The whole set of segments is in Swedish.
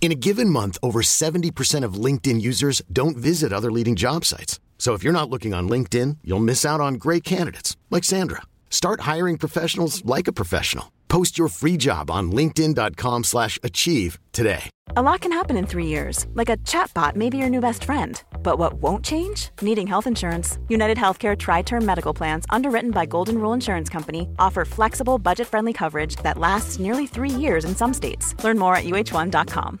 In a given month, over 70% of LinkedIn users don't visit other leading job sites. So if you're not looking on LinkedIn, you'll miss out on great candidates like Sandra. Start hiring professionals like a professional. Post your free job on linkedin.com/achieve today. A lot can happen in three years, like a chatbot may be your new best friend. But what won't change? Needing health insurance. United Healthcare Tri Term Medical Plans, underwritten by Golden Rule Insurance Company, offer flexible, budget friendly coverage that lasts nearly three years in some states. Learn more at uh1.com.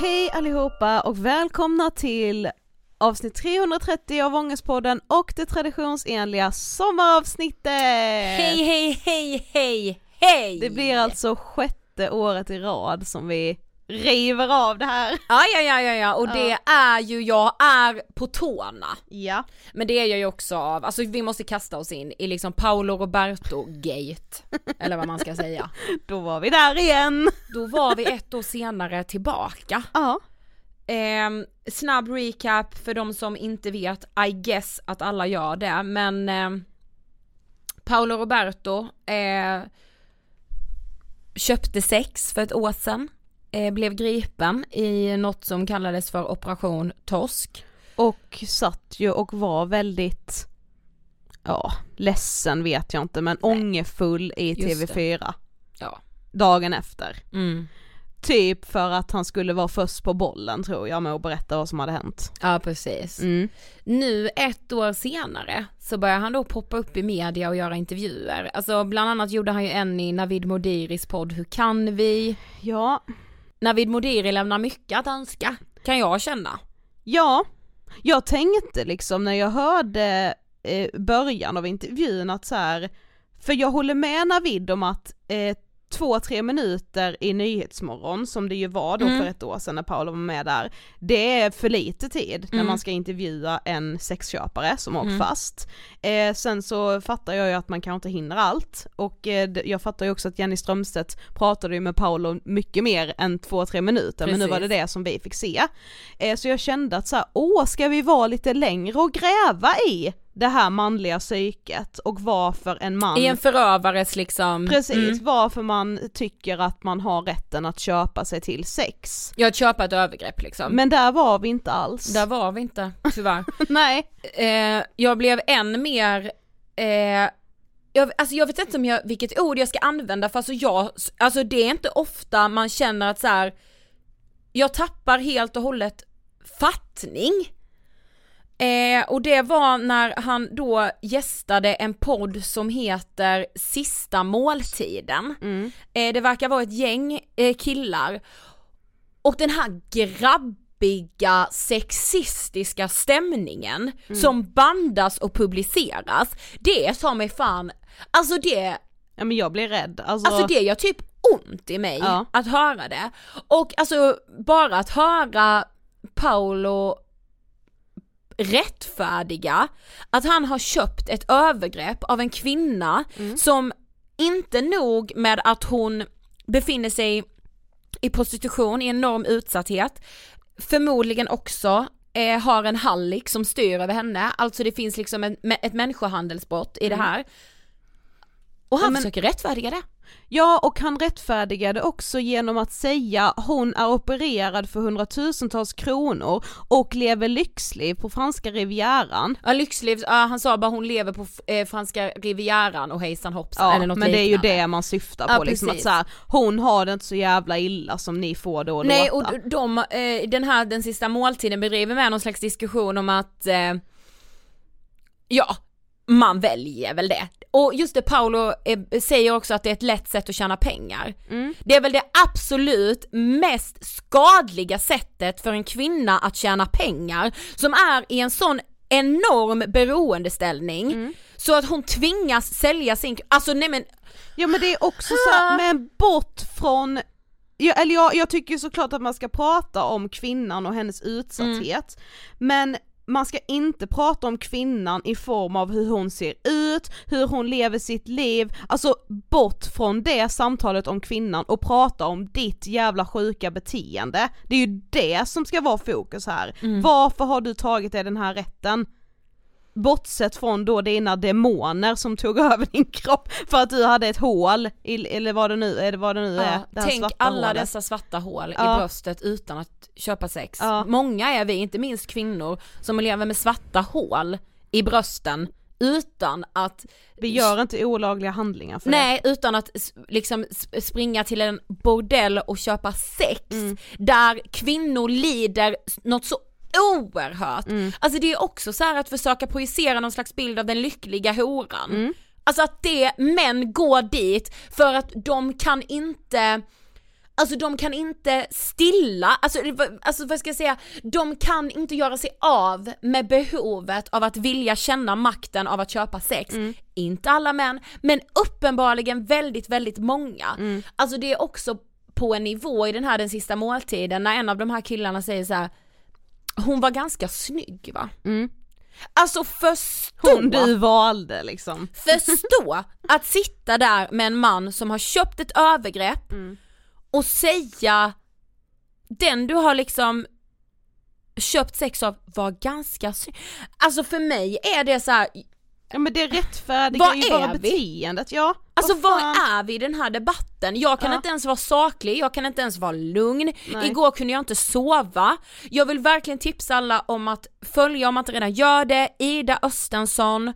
Hej allihopa och välkomna till avsnitt 330 av Ångestpodden och det traditionsenliga sommaravsnittet! Hej, hej, hej, hej, hej! Det blir alltså sjätte året i rad som vi river av det här. Ja, ja, ja, ja, ja, och det är ju, jag är på tårna. Ja. Men det är jag ju också av, alltså vi måste kasta oss in i liksom Paolo Roberto-gate, eller vad man ska säga. Då var vi där igen! Då var vi ett år senare tillbaka. Ja. Ehm, snabb recap för de som inte vet, I guess att alla gör det, men ehm, Paolo Roberto eh, köpte sex för ett år sedan, eh, blev gripen i något som kallades för operation torsk. Och satt ju och var väldigt, ja, ledsen vet jag inte men ångerfull i Just TV4 Ja. dagen efter. Mm. Typ för att han skulle vara först på bollen tror jag med att berätta vad som hade hänt. Ja precis. Mm. Nu ett år senare så börjar han då poppa upp i media och göra intervjuer. Alltså bland annat gjorde han ju en i Navid Modiris podd Hur kan vi? Ja, Navid Modiri lämnar mycket att önska, kan jag känna. ja, jag tänkte liksom när jag hörde eh, början av intervjun att så här, för jag håller med Navid om att eh, två, tre minuter i Nyhetsmorgon som det ju var då Mm. för ett år sedan när Paolo var med där, det är för lite tid när Mm. man ska intervjua en sexköpare som åkt Mm. fast. Eh, sen så fattar jag ju att man kanske inte hinner allt och eh, jag fattar ju också att Jenny Strömstedt pratade ju med Paolo mycket mer än två, tre minuter men nu var det Precis. det som vi fick se. Eh, så jag kände att så här, åh ska vi vara lite längre och gräva i det här manliga psyket och varför en man I en förövares liksom, Precis, mm, varför man tycker att man har rätten att köpa sig till sex. jag köpa ett övergrepp liksom. Men där var vi inte alls. Där var vi inte, tyvärr. Nej. eh, jag blev än mer, eh, jag, alltså jag vet inte om jag, vilket ord jag ska använda för alltså jag, alltså det är inte ofta man känner att så här. jag tappar helt och hållet fattning. Eh, och det var när han då gästade en podd som heter Sista måltiden. Mm. Eh, det verkar vara ett gäng eh, killar och den här grabbiga sexistiska stämningen som bandas och publiceras, det är som mig fan, alltså det, Ja men jag blir rädd. Alltså, alltså det gör typ ont i mig Ja. att höra det. Och alltså bara att höra Paolo rättfärdiga att han har köpt ett övergrepp av en kvinna som inte nog med att hon befinner sig i prostitution, i enorm utsatthet, förmodligen också eh, har en hallick som styr över henne, alltså det finns liksom en, ett människohandelsbrott i det här. Och han men- försöker rättfärdiga det. Ja och han rättfärdigade också genom att säga hon är opererad för hundratusentals kronor och lever lyxliv på franska rivieran. Ja lyxliv, ja, han sa bara hon lever på eh, franska rivieran och hejsan hoppsan Ja eller något men det är ju det man syftar Ja, på liksom att så här, hon har det inte så jävla illa som ni får det att Nej och låta. d- de, eh, den här den sista måltiden bedriver med någon slags diskussion om att eh, ja, man väljer väl det. Och just det Paolo eh, säger också att det är ett lätt sätt att tjäna pengar. Mm. Det är väl det absolut mest skadliga sättet för en kvinna att tjäna pengar som är i en sån enorm beroendeställning Mm. så att hon tvingas sälja sin, alltså nej men Ja men det är också så här, men bort från Ja, eller jag, jag tycker såklart att man ska prata om kvinnan och hennes utsatthet, men man ska inte prata om kvinnan i form av hur hon ser ut, hur hon lever sitt liv, alltså bort från det samtalet om kvinnan och prata om ditt jävla sjuka beteende. Det är ju det som ska vara fokus här. Varför har du tagit dig den här rätten? Bortsett från då dina demoner som tog över din kropp för att du hade ett hål, i, eller vad det nu, eller vad det nu är. Det tänk alla hålet. dessa svarta hål Ja. i bröstet utan att köpa sex. Ja. Många är vi, inte minst kvinnor, som lever med svarta hål i brösten utan att Vi gör inte olagliga handlingar för det. Nej, utan att liksom springa till en bordell och köpa sex Mm. där kvinnor lider något så oerhört. Mm. Alltså det är också så här att försöka projicera någon slags bild av den lyckliga horan. Mm. Alltså att det, män går dit för att de kan inte Alltså de kan inte stilla, alltså, alltså vad ska jag säga, de kan inte göra sig av med behovet av att vilja känna makten av att köpa sex. Inte alla män, men uppenbarligen väldigt, väldigt många. Alltså det är också på en nivå i den här den sista måltiden när en av de här killarna säger så här. Hon var ganska snygg va? Alltså förstå! Hon du valde liksom. Förstå att sitta där med en man som har köpt ett övergrepp och säga den du har liksom köpt sex av var ganska snygg. Alltså för mig är det så här. Ja men det rättfärdigar Vad ju bara vi? beteendet, ja. Alltså vad är vi i den här debatten? Jag kan Ja. inte ens vara saklig, jag kan inte ens vara lugn. Nej. Igår kunde jag inte sova. Jag vill verkligen tipsa alla om att följa om man inte redan gör det, Ida Östensson.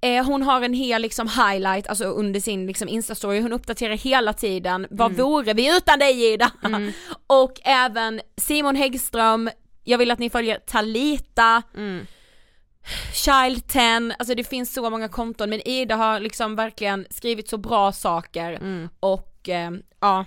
Eh, hon har en hel liksom highlight, alltså under sin liksom instastory, hon uppdaterar hela tiden, vad Mm. vore vi utan dig Ida? Och även Simon Häggström, jag vill att ni följer Talita. Mm. Child 10, alltså det finns så många konton men Ida har liksom verkligen skrivit så bra saker Mm. och eh, ja,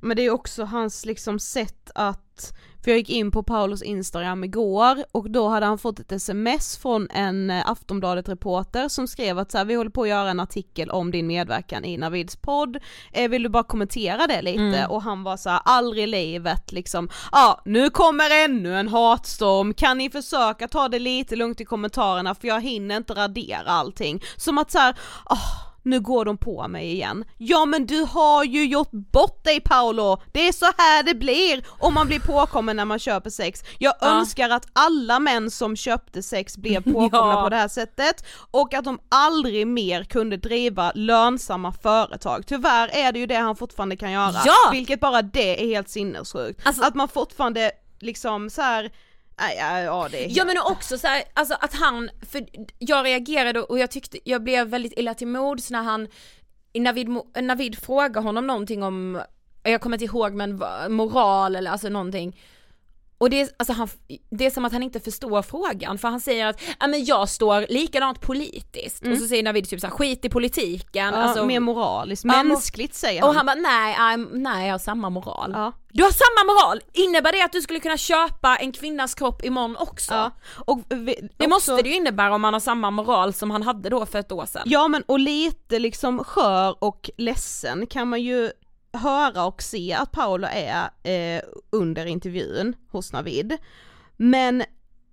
Men det är också hans liksom sätt att, för jag gick in på Paulos instagram igår och då hade han fått ett sms från en eh, Aftonbladet-reporter som skrev att så här, vi håller på att göra en artikel om din medverkan i Navids podd, eh, vill du bara kommentera det lite? Mm. Och han var så här, aldrig i livet liksom, ja ah, nu kommer ännu en hatstorm, kan ni försöka ta det lite lugnt i kommentarerna för jag hinner inte radera allting. Som att så här, oh, nu går de på mig igen. Ja men du har ju gjort bort dig Paolo, det är så här det blir om man blir påkommen när man köper sex. Jag ja. önskar att alla män som köpte sex blev påkomna ja. på det här sättet och att de aldrig mer kunde driva lönsamma företag. Tyvärr är det ju det han fortfarande kan göra, ja. vilket bara det är helt sinnessjukt. Alltså, att man fortfarande liksom så här, Ja, det är helt... Ja men också så här, alltså att han, för jag reagerade och jag tyckte, jag blev väldigt illa till mods när han, Navid, Navid frågar honom någonting om, jag kommer inte ihåg men moral eller alltså någonting och det är, alltså han, det är som att han inte förstår frågan för han säger att, ja men jag står likadant politiskt mm. och så säger Navid typ såhär skit i politiken. Ja, alltså, mer moraliskt, mänskligt säger han. Och han bara nej, I'm, nej jag har samma moral. Ja. Du har samma moral! Innebär det att du skulle kunna köpa en kvinnas kropp imorgon också? Ja. Och vi, det också, måste det ju innebära om man har samma moral som han hade då för ett år sedan. Ja men och lite liksom skör och ledsen kan man ju höra och se att Paolo är eh, under intervjun hos Navid. Men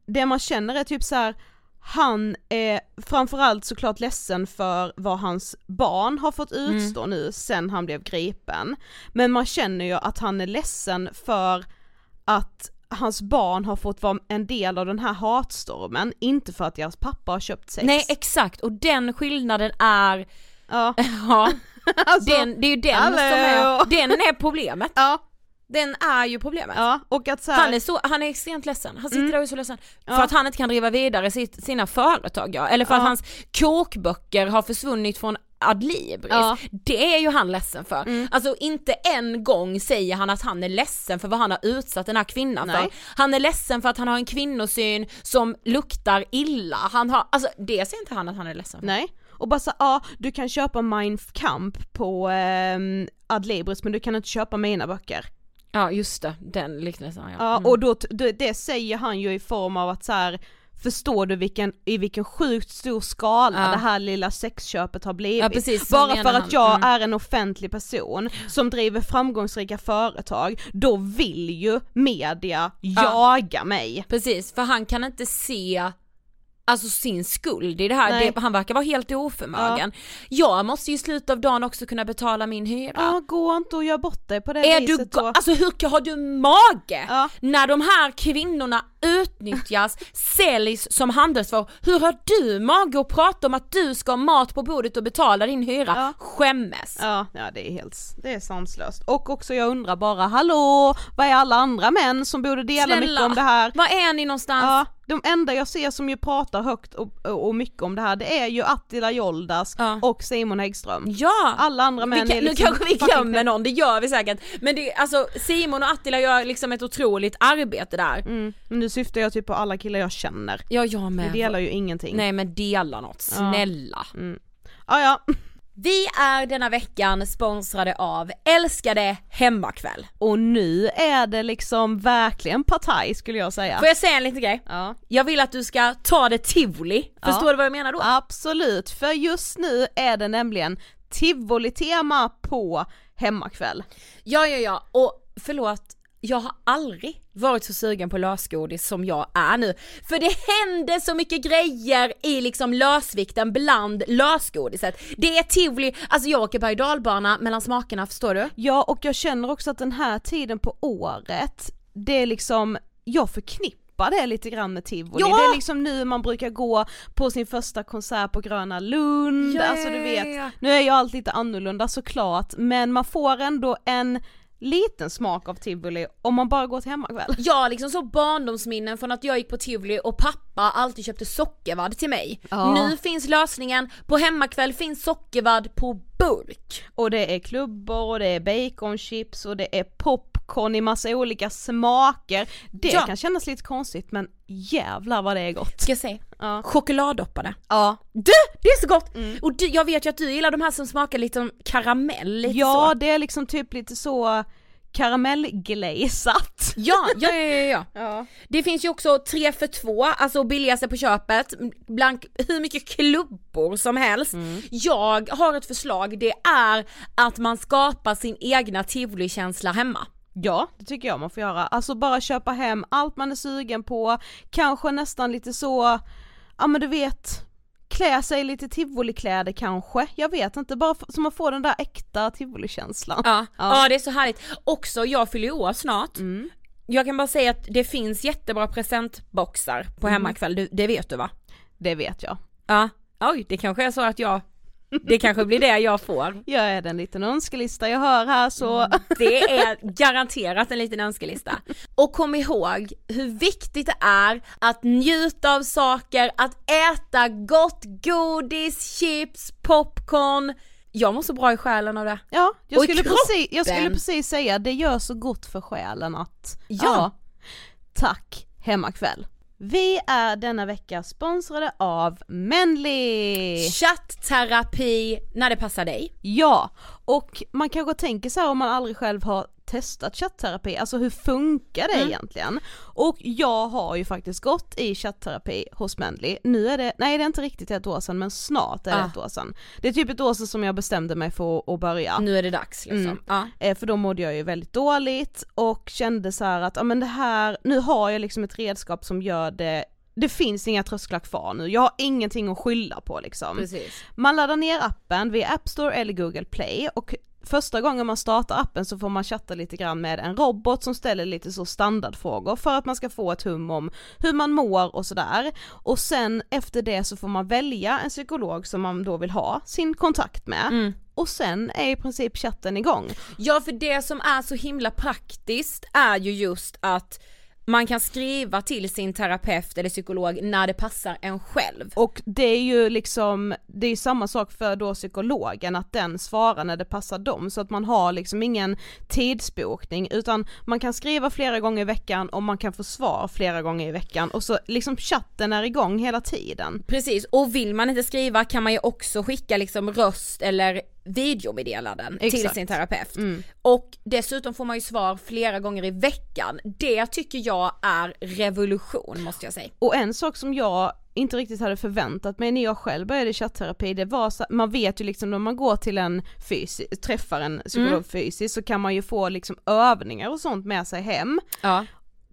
det man känner är typ så här, han är framförallt såklart ledsen för vad hans barn har fått mm. utstå mm. nu sen han blev gripen. Men man känner ju att han är ledsen för att hans barn har fått vara en del av den här hatstormen, inte för att deras pappa har köpt sex. Nej exakt, och den skillnaden är Ja. ja. alltså, den, det är ju den hallå. som är, den är problemet. Ja. Den är ju problemet. Ja, och att så här... han, är så, han är extremt ledsen, han sitter mm. där och är så ledsen. Ja. För att han inte kan driva vidare sitt, sina företag ja, eller för ja. att hans kokböcker har försvunnit från Adlibris, ja. det är ju han ledsen för. Mm. Alltså inte en gång säger han att han är ledsen för vad han har utsatt den här kvinnan Nej. för. Han är ledsen för att han har en kvinnosyn som luktar illa, han har, alltså det säger inte han att han är ledsen för. Nej och bara så ja ah, du kan köpa Mein Kamp på eh, Adlibris men du kan inte köpa mina böcker. Ja just det, den liknelsen ja. Ja mm. och då, det, det, säger han ju i form av att så här, förstår du vilken, i vilken sjukt stor skala ja. det här lilla sexköpet har blivit. Ja, precis, Bara för att jag mm. är en offentlig person som driver framgångsrika företag, då vill ju media ja. jaga mig. Precis, för han kan inte se alltså sin skuld i det här, det, han verkar vara helt oförmögen. Ja. Jag måste ju i slutet av dagen också kunna betala min hyra. Ja, gå inte och gör bort dig på det är viset du, då. Alltså hur har du mage? Ja. När de här kvinnorna utnyttjas, säljs som handelsvaror. Hur har du mage att prata om att du ska ha mat på bordet och betala din hyra? Ja. Skämmes! Ja, ja det är helt, det är sanslöst. Och också jag undrar bara, hallå, vad är alla andra män som borde dela Snälla, mycket om det här? var är ni någonstans? Ja, de enda jag ser som ju pratar högt och, och mycket om det här det är ju Attila Joldas ja. och Simon Häggström. Ja! Alla andra män vi, är liksom Nu kanske vi glömmer någon, det gör vi säkert. Men det, alltså Simon och Attila gör liksom ett otroligt arbete där. Mm. Men nu syftar jag typ på alla killar jag känner. Ja jag med. Vi delar ju ingenting. Nej men dela något, snälla. Ja. Mm. Ah, ja. Vi är denna veckan sponsrade av älskade Hemmakväll. Och nu är det liksom verkligen partaj skulle jag säga. Får jag säga en liten grej? Ja. Jag vill att du ska ta det tivoli, förstår ja. du vad jag menar då? Absolut, för just nu är det nämligen tivoli-tema på Hemmakväll. Ja ja ja, och förlåt jag har aldrig varit så sugen på lösgodis som jag är nu. För det händer så mycket grejer i liksom lösvikten bland lösgodiset. Det är tivoli, alltså jag åker berg dalbana mellan smakerna, förstår du? Ja och jag känner också att den här tiden på året, det är liksom, jag förknippar det lite grann med tivoli. Ja! Det är liksom nu man brukar gå på sin första konsert på Gröna Lund, ja, alltså du vet, nu är ju allt lite annorlunda såklart men man får ändå en liten smak av tivoli om man bara går till hemmakväll. Ja, liksom så barndomsminnen från att jag gick på tivoli och pappa alltid köpte sockervadd till mig. Ja. Nu finns lösningen, på hemmakväll finns sockervadd på burk. Och det är klubbor och det är baconchips och det är popcorn popcorn i massa olika smaker. Det Ja. kan kännas lite konstigt men jävlar vad det är gott. Ska jag säga? Ja. Chokladdoppade. Ja, Du, det är så gott! Och du, jag vet ju att du gillar de här som smakar lite som karamell, lite ja så. det är liksom typ lite så karamellglazat. Ja, ja, ja, ja, ja. Det finns ju också tre för två, alltså billigaste på köpet, bland hur mycket klubbor som helst. Jag har ett förslag, det är att man skapar sin egna tivolikänsla hemma. Ja, det tycker jag man får göra. Alltså bara köpa hem allt man är sugen på, kanske nästan lite så, ja men du vet, klä sig lite tivolikläder kanske, jag vet inte, bara så man får den där äkta tivolikänslan. Ja, Ja. ja. det är så härligt. Också, jag fyller ju år snart. Mm. Jag kan bara säga att det finns jättebra presentboxar på hemmakväll, du, det vet du va? Det vet jag. Ja, oj det kanske är så att jag, det kanske blir det jag får. Jag är den liten önskelista jag hör här så, Mm. Det är garanterat en liten önskelista. Och kom ihåg hur viktigt det är att njuta av saker, att äta gott godis, chips, popcorn. Jag mår så bra i själen av det. ja, jag skulle, precis, jag skulle precis säga det gör så gott för själen att, Ja. tack hemmakväll. Vi är denna vecka sponsrade av Menly! Chattterapi när det passar dig. Ja, och man kanske tänker så här om man aldrig själv har testat chattterapi, alltså hur funkar det egentligen? Och jag har ju faktiskt gått i chattterapi hos Mendley, nu är det, nej det är inte riktigt ett år sedan men snart är det Ah. ett år sedan. Det är typ ett år sedan som jag bestämde mig för att börja. Nu är det dags liksom. Mm. Ja. Eh, för då mådde jag ju väldigt dåligt och kände så att, ja men det här, nu har jag liksom ett redskap som gör det det finns inga trösklar kvar nu, jag har ingenting att skylla på liksom. Precis. Man laddar ner appen via App Store eller Google Play och första gången man startar appen så får man chatta lite grann med en robot som ställer lite så standardfrågor för att man ska få ett hum om hur man mår och sådär. Och sen efter det så får man välja en psykolog som man då vill ha sin kontakt med. Mm. Och sen är i princip chatten igång. Ja för det som är så himla praktiskt är ju just att man kan skriva till sin terapeut eller psykolog när det passar en själv. Och det är ju liksom, det är samma sak för då psykologen att den svarar när det passar dem så att man har liksom ingen tidsbokning utan man kan skriva flera gånger i veckan och man kan få svar flera gånger i veckan och så liksom chatten är igång hela tiden. Precis, och vill man inte skriva kan man ju också skicka liksom röst eller videomeddelanden till Exakt. sin terapeut. Mm. Och dessutom får man ju svar flera gånger i veckan. Det tycker jag är revolution måste jag säga. Och en sak som jag inte riktigt hade förväntat mig när jag själv började chattterapi, det var så, man vet ju liksom när man går till en fysi, träffar en psykolog Mm. fysiskt så kan man ju få liksom övningar och sånt med sig hem. Ja.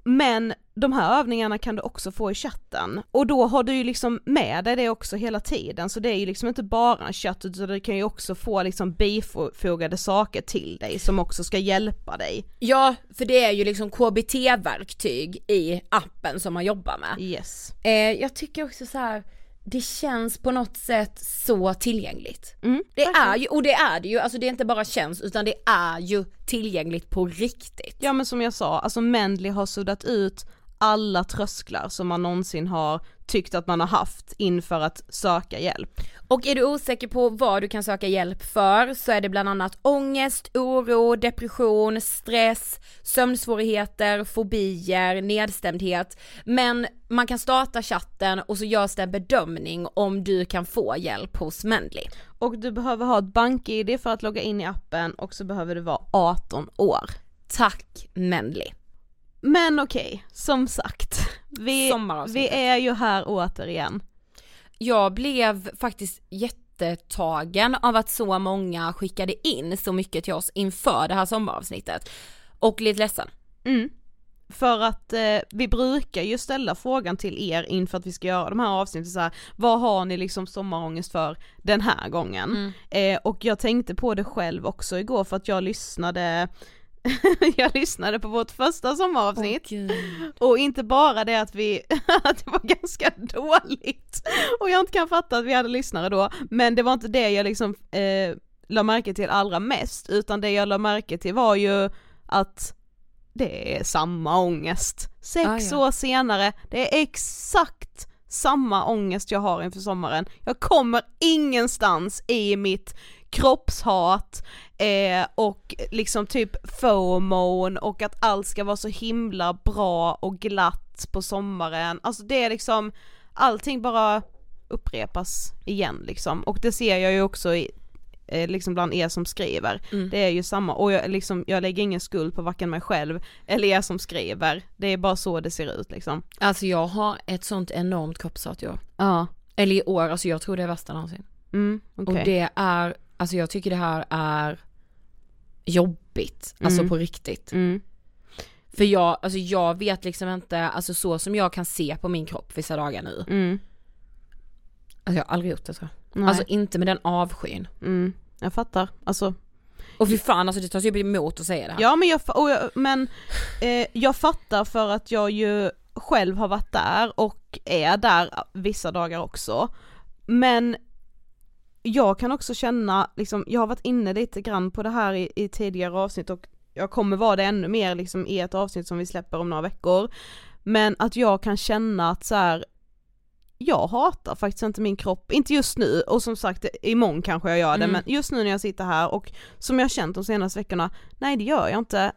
Men de här övningarna kan du också få i chatten och då har du ju liksom med dig det också hela tiden så det är ju liksom inte bara en chatt utan du kan ju också få liksom bifogade saker till dig som också ska hjälpa dig. Ja, för det är ju liksom KBT-verktyg i appen som man jobbar med. Yes. Eh, jag tycker också så här. det känns på något sätt så tillgängligt. Mm, Det är ju, och det är det ju, alltså det är inte bara känns utan det är ju tillgängligt på riktigt. Ja men som jag sa, alltså Mendley har suddat ut alla trösklar som man någonsin har tyckt att man har haft inför att söka hjälp. Och är du osäker på vad du kan söka hjälp för så är det bland annat ångest, oro, depression, stress, sömnsvårigheter, fobier, nedstämdhet. Men man kan starta chatten och så görs det en bedömning om du kan få hjälp hos Mendley. Och du behöver ha ett bank-id för att logga in i appen och så behöver du vara 18 år. Tack Mendley. Men okej, som sagt, vi, vi är ju här återigen. Jag blev faktiskt jättetagen av att så många skickade in så mycket till oss inför det här sommaravsnittet. Och lite ledsen. Mm. För att eh, vi brukar ju ställa frågan till er inför att vi ska göra de här avsnitten så här, vad har ni liksom sommarångest för den här gången? Eh, och jag tänkte på det själv också igår för att jag lyssnade jag lyssnade på vårt första sommaravsnitt och inte bara det att vi, att det var ganska dåligt och jag inte kan fatta att vi hade lyssnare då, men det var inte det jag liksom eh, la märke till allra mest, utan det jag la märke till var ju att det är samma ångest. Sex Ah, ja. år senare, det är exakt samma ångest jag har inför sommaren. Jag kommer ingenstans i mitt kroppshat eh, och liksom typ FOMO och att allt ska vara så himla bra och glatt på sommaren, alltså det är liksom allting bara upprepas igen liksom och det ser jag ju också i, eh, liksom bland er som skriver. Mm. Det är ju samma, och jag, liksom, jag lägger ingen skuld på varken mig själv eller er som skriver, det är bara så det ser ut liksom. Alltså jag har ett sånt enormt kroppshat år. Ja. Eller i år, alltså jag tror det är värsta någonsin. Mm, okej. Och det är, alltså jag tycker det här är jobbigt, alltså Mm. på riktigt. Mm. För jag, alltså jag vet liksom inte, alltså så som jag kan se på min kropp vissa dagar nu. Mm. Alltså jag har aldrig gjort det tror jag. Nej. Alltså inte med den avskyn. mm. Jag fattar, alltså Och fy fan alltså det tar typ emot att säga det här. Ja men jag, jag, men eh, jag fattar för att jag ju själv har varit där och är där vissa dagar också. Men jag kan också känna, liksom, jag har varit inne lite grann på det här i, i tidigare avsnitt och jag kommer vara det ännu mer liksom i ett avsnitt som vi släpper om några veckor. Men att jag kan känna att så här, jag hatar faktiskt inte min kropp, inte just nu och som sagt imorgon kanske jag gör det Mm. men just nu när jag sitter här och som jag känt de senaste veckorna, nej det gör jag inte.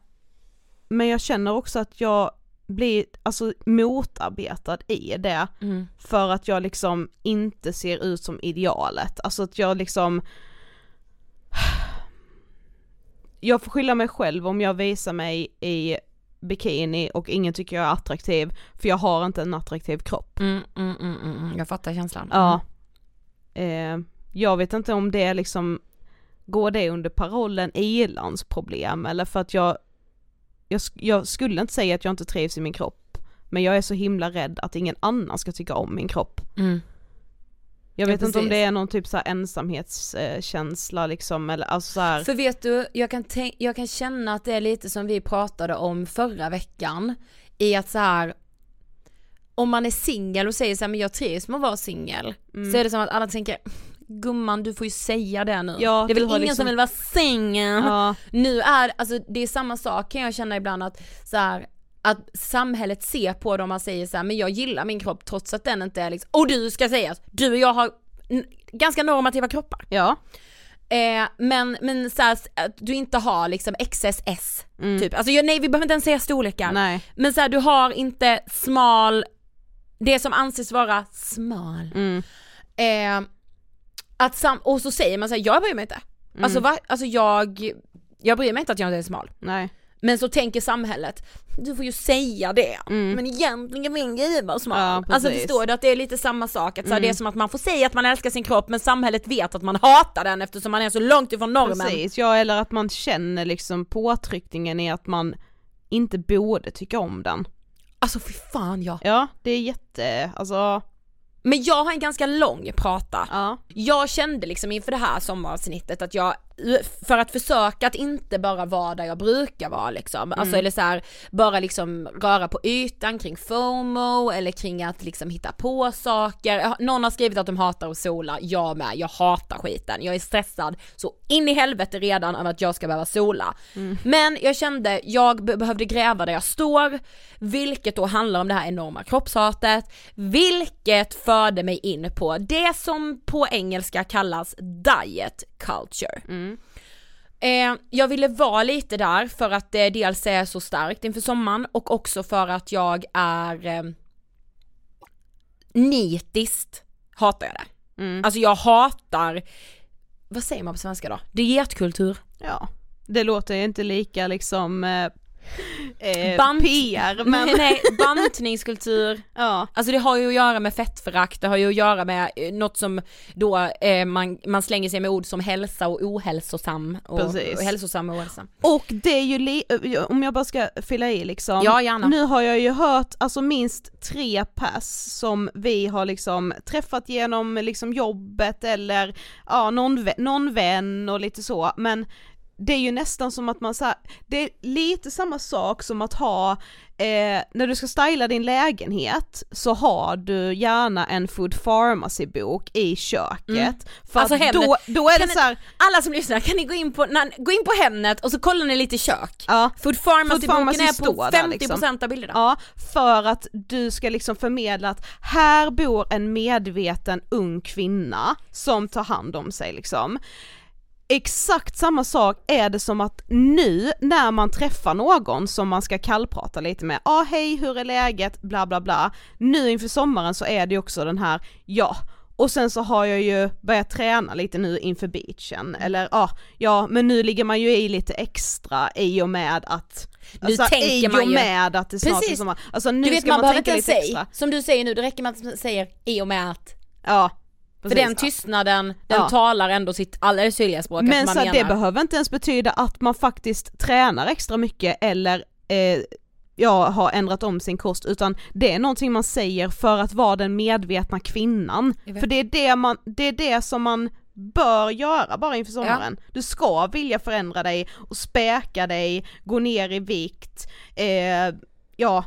Men jag känner också att jag blir alltså motarbetad i det Mm. för att jag liksom inte ser ut som idealet, alltså att jag liksom jag får skylla mig själv om jag visar mig i bikini och ingen tycker jag är attraktiv, för jag har inte en attraktiv kropp. Mm, mm, mm, mm, mm. Jag fattar känslan. Ja. Eh, jag vet inte om det är liksom, går det under parollen ilandsproblem eller för att jag, jag, jag skulle inte säga att jag inte trivs i min kropp, men jag är så himla rädd att ingen annan ska tycka om min kropp. Mm. Jag Ja, vet inte om det är någon typ så ensamhetskänsla liksom eller alltså så här, För vet du, jag kan, jag kan känna att det är lite som vi pratade om förra veckan, i att så här om man är singel och säger så här, men jag trivs med att vara singel, så är det som att alla tänker Gumman du får ju säga det nu. Ja, det är väl ingen liksom- som vill vara singel. ja, Nu är, alltså det är samma sak kan jag känna ibland att så här, att samhället ser på om man säger så här, men jag gillar min kropp trots att den inte är liksom, och du ska säga du och jag har ganska normativa kroppar. ja, Eh, men men så här, att du inte har liksom XSS Mm. typ, alltså nej vi behöver inte ens säga storlekar. nej, Men så här, du har inte smal, det som anses vara smal. mm, Eh, att sam- och så säger man så här, jag bryr mig inte. Mm. Alltså va? Alltså jag, jag bryr mig inte att jag inte är smal. nej, Men så tänker samhället, du får ju säga det, Mm. men egentligen vill jag vara smal. Ja, alltså. Mm. förstår du att det är lite samma sak, att så här, det är som att man får säga att man älskar sin kropp men samhället vet att man hatar den eftersom man är så långt ifrån normen. precis, ja eller att man känner liksom påtryckningen i att man inte borde tycka om den. Alltså fy fan ja. Ja, det är jätte, alltså, Men jag har en ganska lång prata. ja, Jag kände liksom inför det här sommaravsnittet att jag, för att försöka att inte bara vara där jag brukar vara liksom, alltså eller så här, bara liksom röra på ytan kring FOMO eller kring att liksom hitta på saker. Någon har skrivit att de hatar att sola, jag med, jag hatar skiten. Jag är stressad så in i helvete redan över att jag ska behöva sola. Men jag kände, jag be- behövde gräva där jag står, vilket då handlar om det här enorma kroppshatet, vilket förde mig in på det som på engelska kallas diet culture. Eh, jag ville vara lite där för att det dels är så starkt inför sommaren och också för att jag är eh, nitiskt hatar jag det. Alltså jag hatar, vad säger man på svenska då? Dietkultur? ja. Det låter ju inte lika liksom eh, Bant- PR men nej, nej, bantningskultur, ja, Alltså det har ju att göra med fettförakt, det har ju att göra med eh, något som då eh, man, man slänger sig med ord som hälsa och ohälsosam och, Precis. och hälsosam och ohälsosam. och det är ju, li- eh, om jag bara ska fylla i liksom, Ja, gärna. nu har jag ju hört alltså minst tre pass som vi har liksom träffat genom liksom jobbet eller ja, någon, vä- någon vän och lite så, men det är ju nästan som att man så här, det är lite samma sak som att ha, eh, när du ska styla din lägenhet så har du gärna en food pharmacy bok i köket. För Alltså att då, då är Kan det så här, Alla som lyssnar, kan ni gå in på, när, gå in på Hemnet och så kollar ni lite kök. ja, Food Pharmacy-boken Pharmacy är på där, 50% liksom. av bilderna. Ja, för att du ska liksom förmedla att här bor en medveten ung kvinna som tar hand om sig liksom. Exakt samma sak är det som att nu när man träffar någon som man ska kallprata lite med, ja ah, hej hur är läget, bla bla bla. Nu inför sommaren så är det också den här, ja, och sen så har jag ju börjat träna lite nu inför beachen, eller ja, ja men nu ligger man ju i lite extra i och med att nu alltså, tänker i man och ju, med att det snart är Precis. sommar. Alltså nu du vet ska man, man, behöver tänka inte lite extra. som du säger nu, det räcker med att man säger i och med att. Ja. För precis. den tystnaden, den Ja. talar ändå sitt tydliga språk. Men så menar. det behöver inte ens betyda att man faktiskt tränar extra mycket eller eh, ja, har ändrat om sin kost utan det är någonting man säger för att vara den medvetna kvinnan. För det är det, man, det är det som man bör göra bara inför sommaren. Du ska vilja förändra dig och späka dig, gå ner i vikt, eh, ja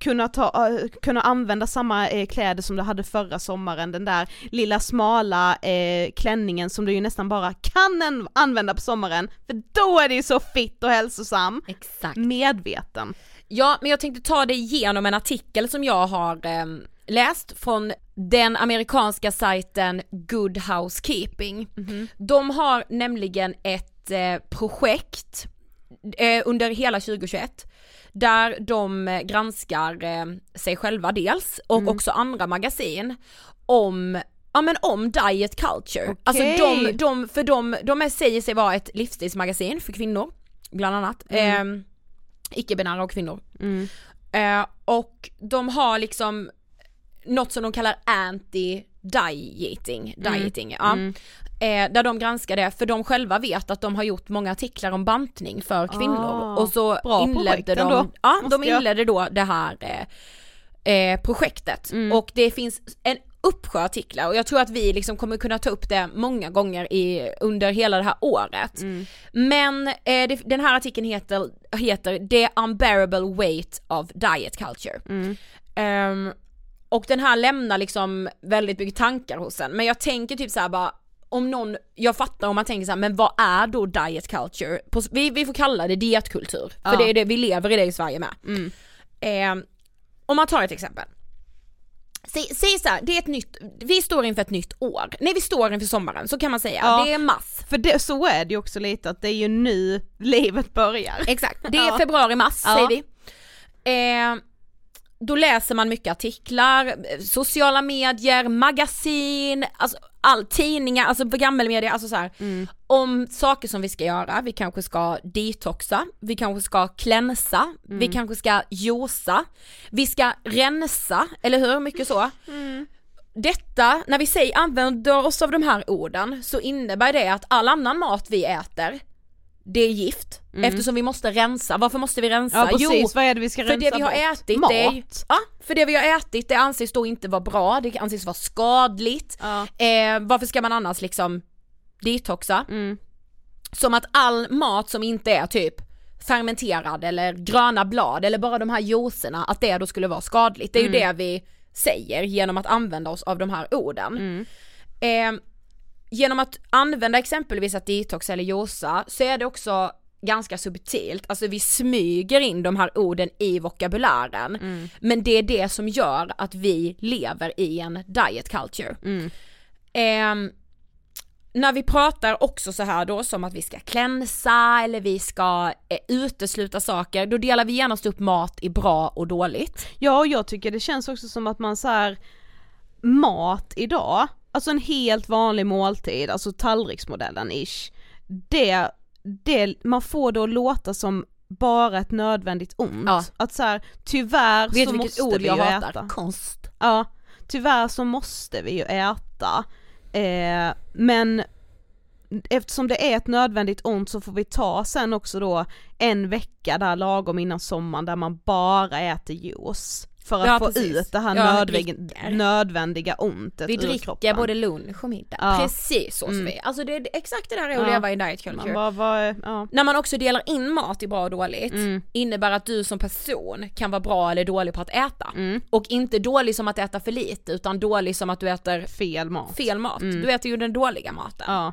kunna, ta, eh, kunna använda samma eh, kläder som du hade förra sommaren, den där lilla smala eh, klänningen som du ju nästan bara kan använda på sommaren, för då är det ju så fitt och hälsosam. Exakt. Medveten. Ja, men jag tänkte ta dig igenom en artikel som jag har ehm, läst från den amerikanska sajten Good Housekeeping. De har nämligen ett eh, projekt eh, under hela 2021 där de eh, granskar eh, sig själva dels och också andra magasin om Ja men om diet culture. Alltså de, de, för de, de är, säger sig vara ett livsstilsmagasin för kvinnor, bland annat. Ehm, icke-binära och kvinnor. Eh, och de har liksom något som de kallar anti-dieting, dieting, ja. Eh, där de granskar det, för de själva vet att de har gjort många artiklar om bantning för kvinnor. Ah, och så inledde de, ja, måste de jag- inledde då det här eh, eh, projektet. Och det finns en uppsjö artiklar och jag tror att vi liksom kommer kunna ta upp det många gånger i, under hela det här året. Men eh, det, den här artikeln heter, heter The Unbearable Weight of Diet Culture. Ehm, och den här lämnar liksom väldigt mycket tankar hos en, men jag tänker typ såhär bara om någon, jag fattar om man tänker såhär, men vad är då diet culture? På, vi, vi får kalla det dietkultur, för Ja. det är det, vi lever i det i Sverige med. Ehm, om man tar ett exempel. Säg, säg så här, det är ett nytt, vi står inför ett nytt år. Nej vi står inför sommaren, så kan man säga. Ja. Det är mars. För det, så är det ju också lite att det är ju nu livet börjar. Exakt, det är Ja. februari-mars Ja. säger vi. Eh, då läser man mycket artiklar, eh, sociala medier, magasin, alltså all tidningar, alltså gammelmedia, alltså så här, om saker som vi ska göra, vi kanske ska detoxa, vi kanske ska klänsa, vi kanske ska josa, vi ska rensa, eller hur? Mycket så. Detta, när vi säger använder oss av de här orden så innebär det att all annan mat vi äter det är gift eftersom vi måste rensa. Varför måste vi rensa? Ja precis, Jo, vad är det vi ska för rensa det vi har bort? ätit, Mat. är, ja, för det vi har ätit det anses då inte vara bra, det anses vara skadligt. Ja. Eh, varför ska man annars liksom detoxa? Mm. Som att all mat som inte är typ fermenterad eller gröna blad eller bara de här juicerna, att det då skulle vara skadligt. Det är ju det vi säger genom att använda oss av de här orden. Eh, genom att använda exempelvis att detoxa eller juica så är det också ganska subtilt, alltså vi smyger in de här orden i vokabulären. Men det är det som gör att vi lever i en diet culture. Ehm, när vi pratar också så här då som att vi ska klänsa eller vi ska eh, utesluta saker, då delar vi genast upp mat i bra och dåligt. Ja och jag tycker det känns också som att man så här mat idag, alltså en helt vanlig måltid, alltså tallriksmodellen ish, det, det, man får att låta som bara ett nödvändigt ont. Ja. Att så här, tyvärr Vet så måste ord vi jag ju hatar? äta. Konst. Ja, tyvärr så måste vi ju äta. Eh, men eftersom det är ett nödvändigt ont så får vi ta sen också då en vecka där lagom innan sommaren där man bara äter juice. För att Ja, få precis. ut det här Ja, nödvändiga, nödvändiga ontet Vi dricker både lunch och middag. Ja. Precis så Mm. Sofie. Alltså det är exakt det där är att leva i diet culture. Vad, ja. När man också delar in mat i bra och dåligt Mm. innebär att du som person kan vara bra eller dålig på att äta. Mm. Och inte dålig som att äta för lite utan dålig som att du äter fel mat. fel mat. Mm. Du äter ju den dåliga maten.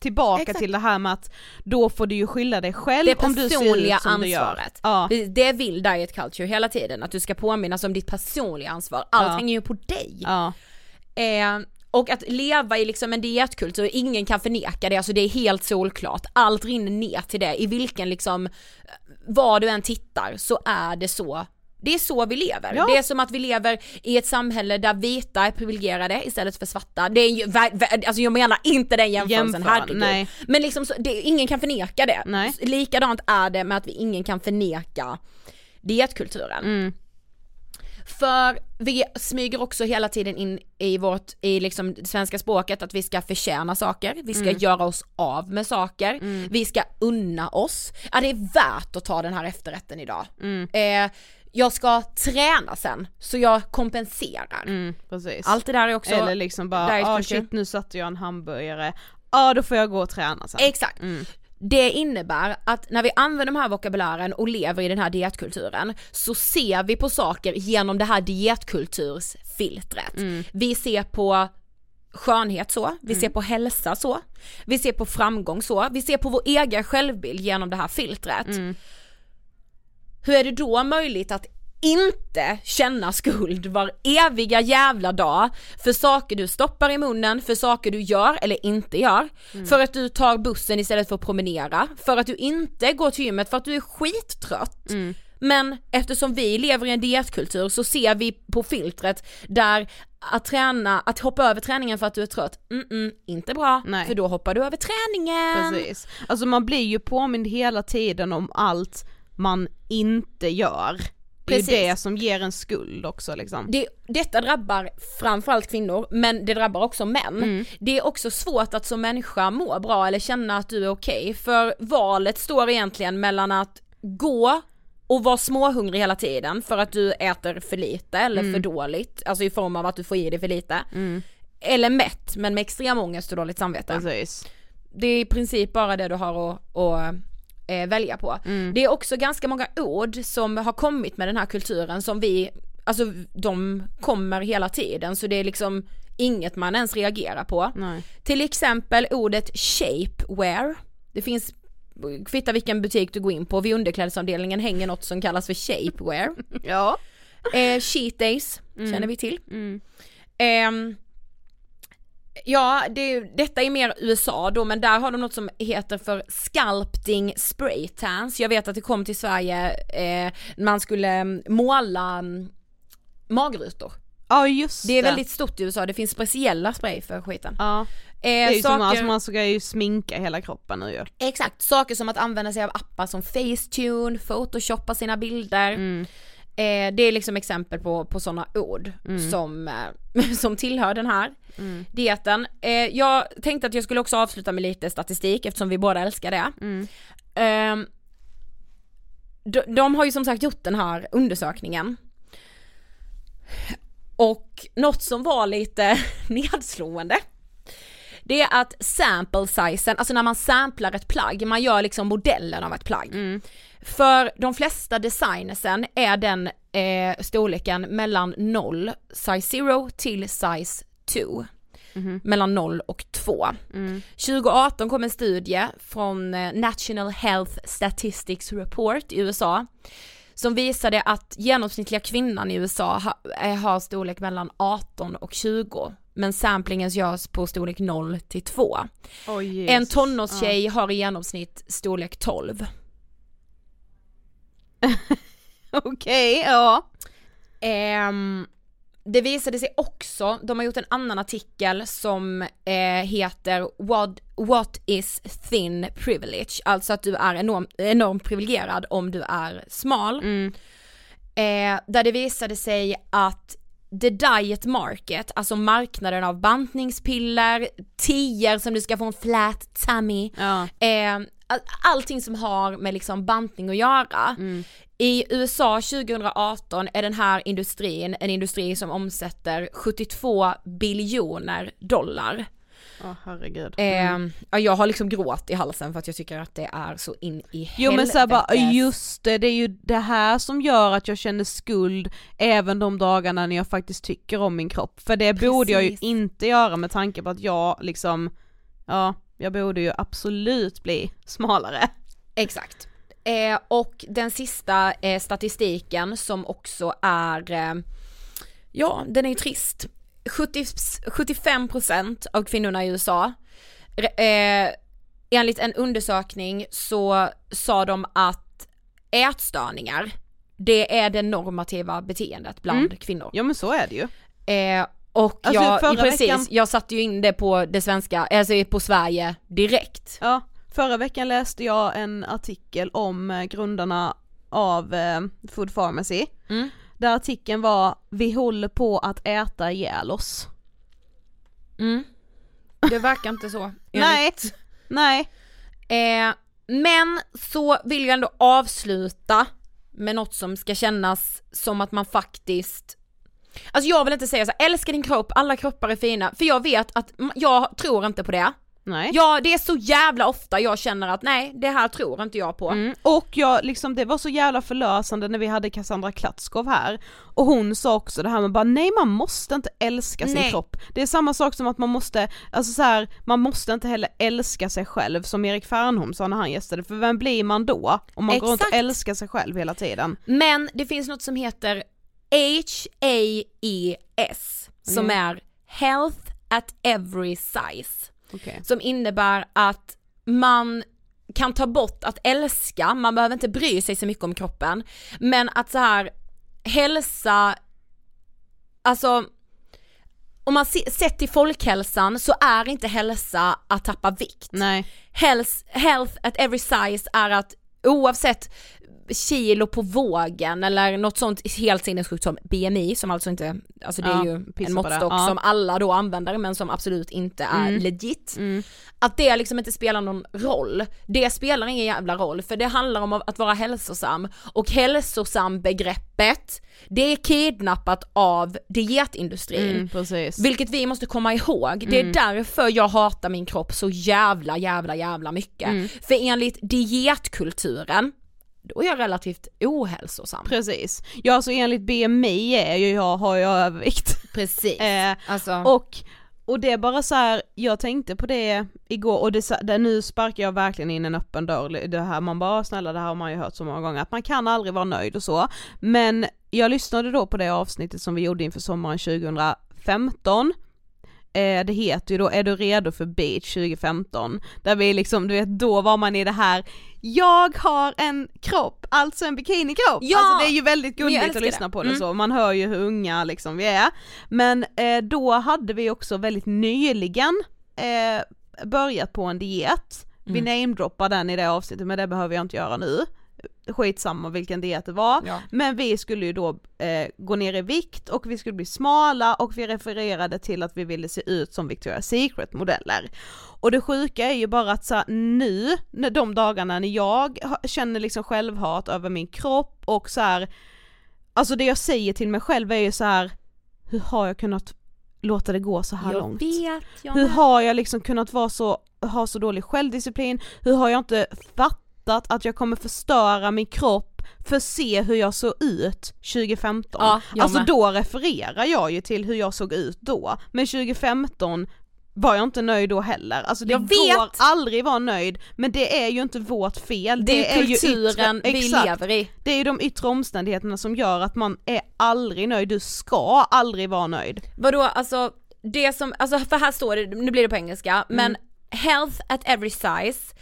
tillbaka Exakt. till det här med att då får du ju skylla dig själv Det om du ser personliga ut som du gör. ansvaret. Ja. Det- Det vill diet culture hela tiden, att du ska påminnas om ditt personliga ansvar. Allt Ja. hänger ju på dig. ja. Eh, och att leva i liksom en dietkultur, ingen kan förneka det, alltså det är helt solklart. Allt rinner ner till det, i vilken liksom, var du än tittar så är det så det är så vi lever. Ja. Det är som att vi lever i ett samhälle där vita är privilegierade istället för svarta. Det är ju, alltså jag menar inte den jämförelsen, Jämför, herregud. nej. Men liksom, så, det, ingen kan förneka det. Nej. Likadant är det med att vi ingen kan förneka dietkulturen. Mm. För vi smyger också hela tiden in i vårt, i liksom svenska språket att vi ska förtjäna saker, vi ska Mm. göra oss av med saker, vi ska unna oss. Ja det är värt att ta den här efterrätten idag. Mm. Eh, jag ska träna sen, så jag kompenserar. Mm, precis. Allt det där är också Eller liksom bara, ah shit nu satte jag en hamburgare, ja då får jag gå och träna sen. Exakt. Det innebär att när vi använder de här vokabulären och lever i den här dietkulturen så ser vi på saker genom det här dietkultursfiltret. Vi ser på skönhet så, vi ser på hälsa så, vi ser på framgång så, vi ser på vår egen självbild genom det här filtret. Hur är det då möjligt att inte känna skuld var eviga jävla dag för saker du stoppar i munnen, för saker du gör eller inte gör, för att du tar bussen istället för att promenera, för att du inte går till gymmet för att du är skittrött. Men eftersom vi lever i en dietkultur så ser vi på filtret där att träna, att hoppa över träningen för att du är trött, mm, -mm inte bra, Nej. för då hoppar du över träningen. Precis. Alltså man blir ju påmind hela tiden om allt man inte gör. Det är ju det som ger en skuld också liksom. det, detta drabbar framförallt kvinnor, men det drabbar också män. Mm. Det är också svårt att som människa må bra eller känna att du är okej, för valet står egentligen mellan att gå och vara småhungrig hela tiden för att du äter för lite eller Mm. för dåligt, alltså i form av att du får i dig för lite. Eller mätt, men med extrem ångest och dåligt samvete. Precis. Det är i princip bara det du har att, att eh, välja på. Det är också ganska många ord som har kommit med den här kulturen som vi, alltså de kommer hela tiden så det är liksom inget man ens reagerar på. Nej. Till exempel ordet shapewear. Det finns, kvitta vilken butik du går in på, vid underklädesavdelningen hänger något som kallas för shapewear. Ja. Eh, cheat days känner vi till. Ehm, ja, det, detta är mer USA då, men där har de något som heter för sculpting spray tans. Jag vet att det kom till Sverige, eh, man skulle mm, måla mm, magrutor. Ja just Det är väldigt stort i USA, det finns speciella spray för skiten. Ja. Eh, Det är ju som, saker- alltså man ska ju sminka hela kroppen nu ju. Exakt, saker som att använda sig av appar som Facetune, photoshoppa sina bilder. Eh, det är liksom exempel på, på sådana ord som, eh, som tillhör den här dieten. Eh, jag tänkte att jag skulle också avsluta med lite statistik eftersom vi båda älskar det. Eh, de, de har ju som sagt gjort den här undersökningen. Och något som var lite nedslående det är att sample sizen, alltså när man samplar ett plagg, man gör liksom modellen av ett plagg. Mm. För de flesta designersen är den eh, storleken mellan 0, size 0 till size 2. Mellan 0 och 2. 2018 kom en studie från eh, National Health Statistics Report i USA som visade att genomsnittliga kvinnan i USA ha, eh, har storlek mellan 18 och 20 men samplingen görs på storlek 0 till 2. Oh, En tonårstjej har i genomsnitt storlek 12. Okej, ja. Ehm, det visade sig också, de har gjort en annan artikel som eh, heter What, What is thin privilege? Alltså att du är enormt, enormt privilegierad om du är smal. Eh, där det visade sig att the diet market, alltså marknaden av bantningspiller, tior som du ska få en flat tummy, Ja. eh, allting som har med liksom bantning att göra. I USA 2018 är den här industrin en industri som omsätter 72 biljoner dollar. Åh herregud. Eh, ja, jag har liksom gråt i halsen för att jag tycker att det är så in i helvete. Jo men såhär bara, just det, det är ju det här som gör att jag känner skuld även de dagarna när jag faktiskt tycker om min kropp. För det borde jag ju Precis. inte göra med tanke på att jag liksom, ja, jag borde ju absolut bli smalare. Exakt. Eh, och den sista eh, statistiken som också är, eh, ja den är ju trist. 70, 75% av kvinnorna i USA, eh, enligt en undersökning så sa de att ätstörningar, det är det normativa beteendet bland kvinnor. Ja men så är det ju. Eh, och Alltså, jag, precis, veckan- jag satte ju in det på det svenska, alltså på Sverige direkt. Ja, förra veckan läste jag en artikel om eh, grundarna av eh, Food Pharmacy. Mm. Där artikeln var, vi håller på att äta ihjäl oss. Mm. Det verkar inte så. Nej, nej. Eh, men så vill jag ändå avsluta med något som ska kännas som att man faktiskt Alltså jag vill inte säga så här, älska din kropp, alla kroppar är fina, för jag vet att jag tror inte på det. Nej. Ja, det är så jävla ofta jag känner att nej, det här tror inte jag på. Mm. Och jag, liksom, det var så jävla förlösande när vi hade Cassandra Klatskov här och hon sa också det här med bara nej man måste inte älska sin Nej. kropp. Det är samma sak som att man måste, alltså så här, man måste inte heller älska sig själv som Erik Fernholm sa när han gästade, för vem blir man då? Om man går runt och Exakt. älskar sig själv hela tiden. Men det finns något som heter H-A-E-S som är Health at every size. Okay. Som innebär att man kan ta bort att älska, man behöver inte bry sig så mycket om kroppen, men att så här hälsa, alltså om man se, sett till folkhälsan så är inte hälsa att tappa vikt. Nej. Health, health at every size är att oavsett kilo på vågen eller något sånt helt sinnessjukt som BMI som alltså inte, alltså det är Ja, ju en måttstock Ja. som alla då använder men som absolut inte är Mm. legit. Att det liksom inte spelar någon roll. Det spelar ingen jävla roll för det handlar om att vara hälsosam och hälsosam begreppet det är kidnappat av dietindustrin. Mm. Vilket vi måste komma ihåg, det är Mm. därför jag hatar min kropp så jävla jävla jävla mycket. Mm. För enligt dietkulturen, då är jag relativt ohälsosam. Precis. Ja alltså enligt BMI är ju jag, har jag övervikt. Precis. Eh, alltså, Och, och det är bara så här, jag tänkte på det igår och det, det, nu sparkar jag verkligen in en öppen dörr, det här man bara snälla det här har man ju hört så många gånger att man kan aldrig vara nöjd och så. Men jag lyssnade då på det avsnittet som vi gjorde inför sommaren 2015 Eh, det heter ju då Är du redo för beach 2015? Där vi liksom, du vet då var man i det här Jag har en kropp, alltså en bikinikropp! Ja! Alltså det är ju väldigt gulligt att lyssna det. på det Mm. så, man hör ju hur unga liksom vi är. Men eh, då hade vi också väldigt nyligen eh, börjat på en diet. Vi Mm. namedroppar den i det avsnittet men det behöver jag inte göra nu. Skitsamma vilken diet det var. Ja. Men vi skulle ju då eh, gå ner i vikt och vi skulle bli smala och vi refererade till att vi ville se ut som Victoria's Secret modeller. Och det sjuka är ju bara att så nu, när de dagarna när jag känner liksom självhat över min kropp och så här, alltså det jag säger till mig själv är ju så här hur har jag kunnat låta det gå så här jag långt? vet, jag Hur har jag liksom kunnat vara så, ha så dålig självdisciplin? Hur har jag inte fattat att jag kommer förstöra min kropp för att se hur jag såg ut 2015? Ja, alltså med. då refererar jag ju till hur jag såg ut då, men 2015 var jag inte nöjd då heller. Alltså det Jag vet. går aldrig vara nöjd, men det är ju inte vårt fel. Det är ju kulturen yttre- vi lever i. Det är ju de yttre omständigheterna som gör att man är aldrig nöjd, du ska aldrig vara nöjd. Vadå alltså, det som, alltså för här står det, nu blir det på engelska, men health at every size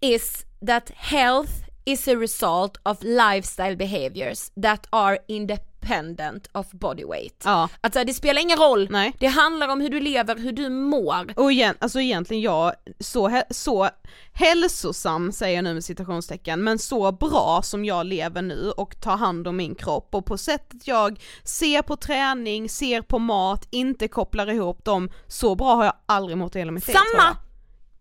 is that health is a result of lifestyle behaviors that are independent of body weight. Ja. Alltså det spelar ingen roll, Nej. det handlar om hur du lever, hur du mår. Och igen, alltså egentligen jag, så, så hälsosam säger jag nu med citationstecken, men så bra som jag lever nu och tar hand om min kropp och på sättet jag ser på träning, ser på mat, inte kopplar ihop dem, så bra har jag aldrig mått i hela mitt liv Samma!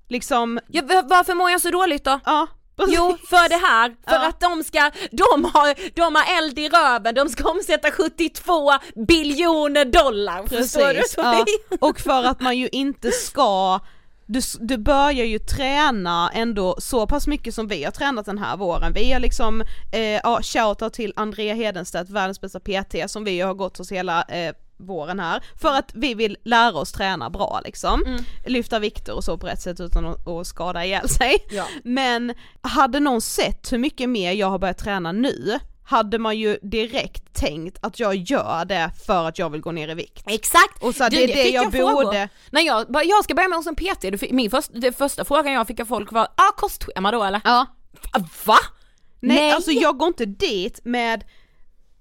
Liksom, Ja, varför mår jag så dåligt då? ja. precis. Jo, för det här, för Ja. att de ska, de har, de har eld i röven, de ska omsätta 72 biljoner dollar, förstår du? Precis, ja. och för att man ju inte ska du, du börjar ju träna ändå så pass mycket som vi har tränat den här våren. Vi har liksom, eh, ja shoutout till Andrea Hedenstedt, världens bästa PT som vi har gått hos hela eh, våren här, för att vi vill lära oss träna bra liksom. Lyfta vikter och så på rätt sätt utan att, skada ihjäl sig. Ja. Men hade någon sett hur mycket mer jag har börjat träna nu, hade man ju direkt tänkt att jag gör det för att jag vill gå ner i vikt. Exakt! Och så Du, det är det jag frågor. borde- När jag, jag ska börja med en PT, min först, det första frågan jag fick av folk var, ah kostschema då eller? Ja. Va? Nej, alltså jag går inte dit med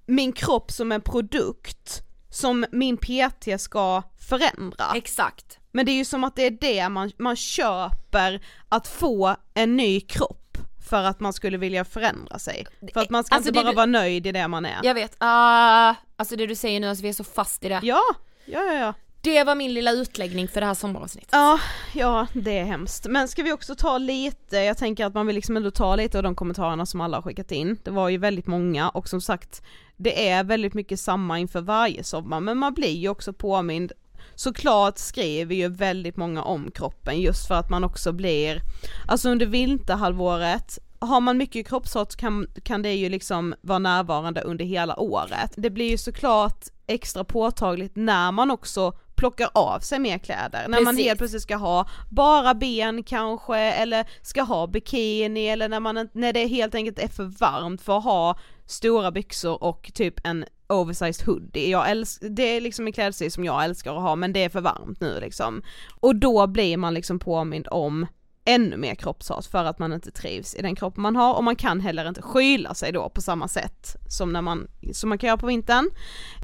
min kropp som en produkt som min PT ska förändra. Exakt. Men det är ju som att det är det man, man köper att få en ny kropp för att man skulle vilja förändra sig. För att man ska Alltså inte bara du- vara nöjd i det man är. Jag vet, ah, alltså det du säger nu, alltså vi är så fast i det. Ja, ja, ja, ja. Det var min lilla utläggning för det här sommaravsnittet. Ja, ja det är hemskt. Men ska vi också ta lite, jag tänker att man vill liksom ändå ta lite av de kommentarerna som alla har skickat in. Det var ju väldigt många och som sagt, det är väldigt mycket samma inför varje sommar men man blir ju också påmind Såklart skriver ju väldigt många om kroppen just för att man också blir, alltså under vinterhalvåret har man mycket kroppshat kan, kan det ju liksom vara närvarande under hela året. Det blir ju såklart extra påtagligt när man också plockar av sig mer kläder. När man Precis. helt plötsligt ska ha bara ben kanske eller ska ha bikini eller när, man, när det helt enkelt är för varmt för att ha stora byxor och typ en oversized hoodie. Jag älsk- det är liksom en klädstil som jag älskar att ha men det är för varmt nu liksom. Och då blir man liksom påmind om ännu mer kroppshat för att man inte trivs i den kropp man har och man kan heller inte skyla sig då på samma sätt som när man, som man kan göra på vintern.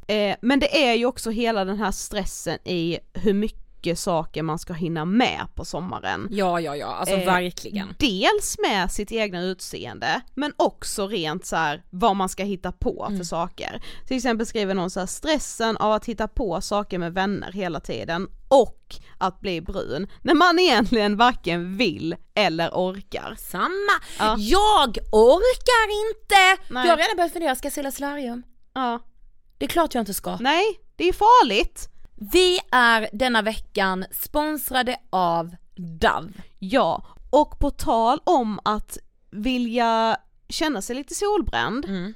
Eh, men det är ju också hela den här stressen i hur mycket saker man ska hinna med på sommaren. Ja, ja, ja, alltså Eh, verkligen. Dels med sitt egna utseende, men också rent så här vad man ska hitta på Mm. för saker. Till exempel skriver någon så här stressen av att hitta på saker med vänner hela tiden och att bli brun, när man egentligen varken vill eller orkar. Samma! Ja. Jag orkar inte! Nej. Jag har redan börjat fundera, ska jag sälja solarium? Ja. Det är klart jag inte ska. Nej, det är farligt. Vi är denna veckan sponsrade av Dove. Ja, och på tal om att vilja känna sig lite solbränd Mm.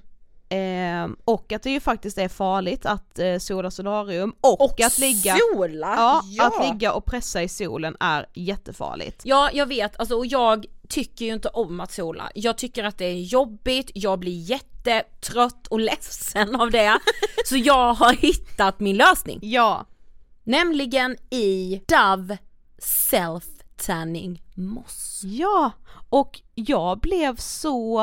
eh, och att det ju faktiskt är farligt att eh, sola solarium och, att ligga sola! Ja, att ligga och pressa i solen är jättefarligt. Ja, jag vet, alltså och jag tycker ju inte om att sola. Jag tycker att det är jobbigt, jag blir jättetrött och ledsen av det. Så jag har hittat min lösning. Ja, Nämligen i Dove Self Tanning Moss. ja, och jag blev så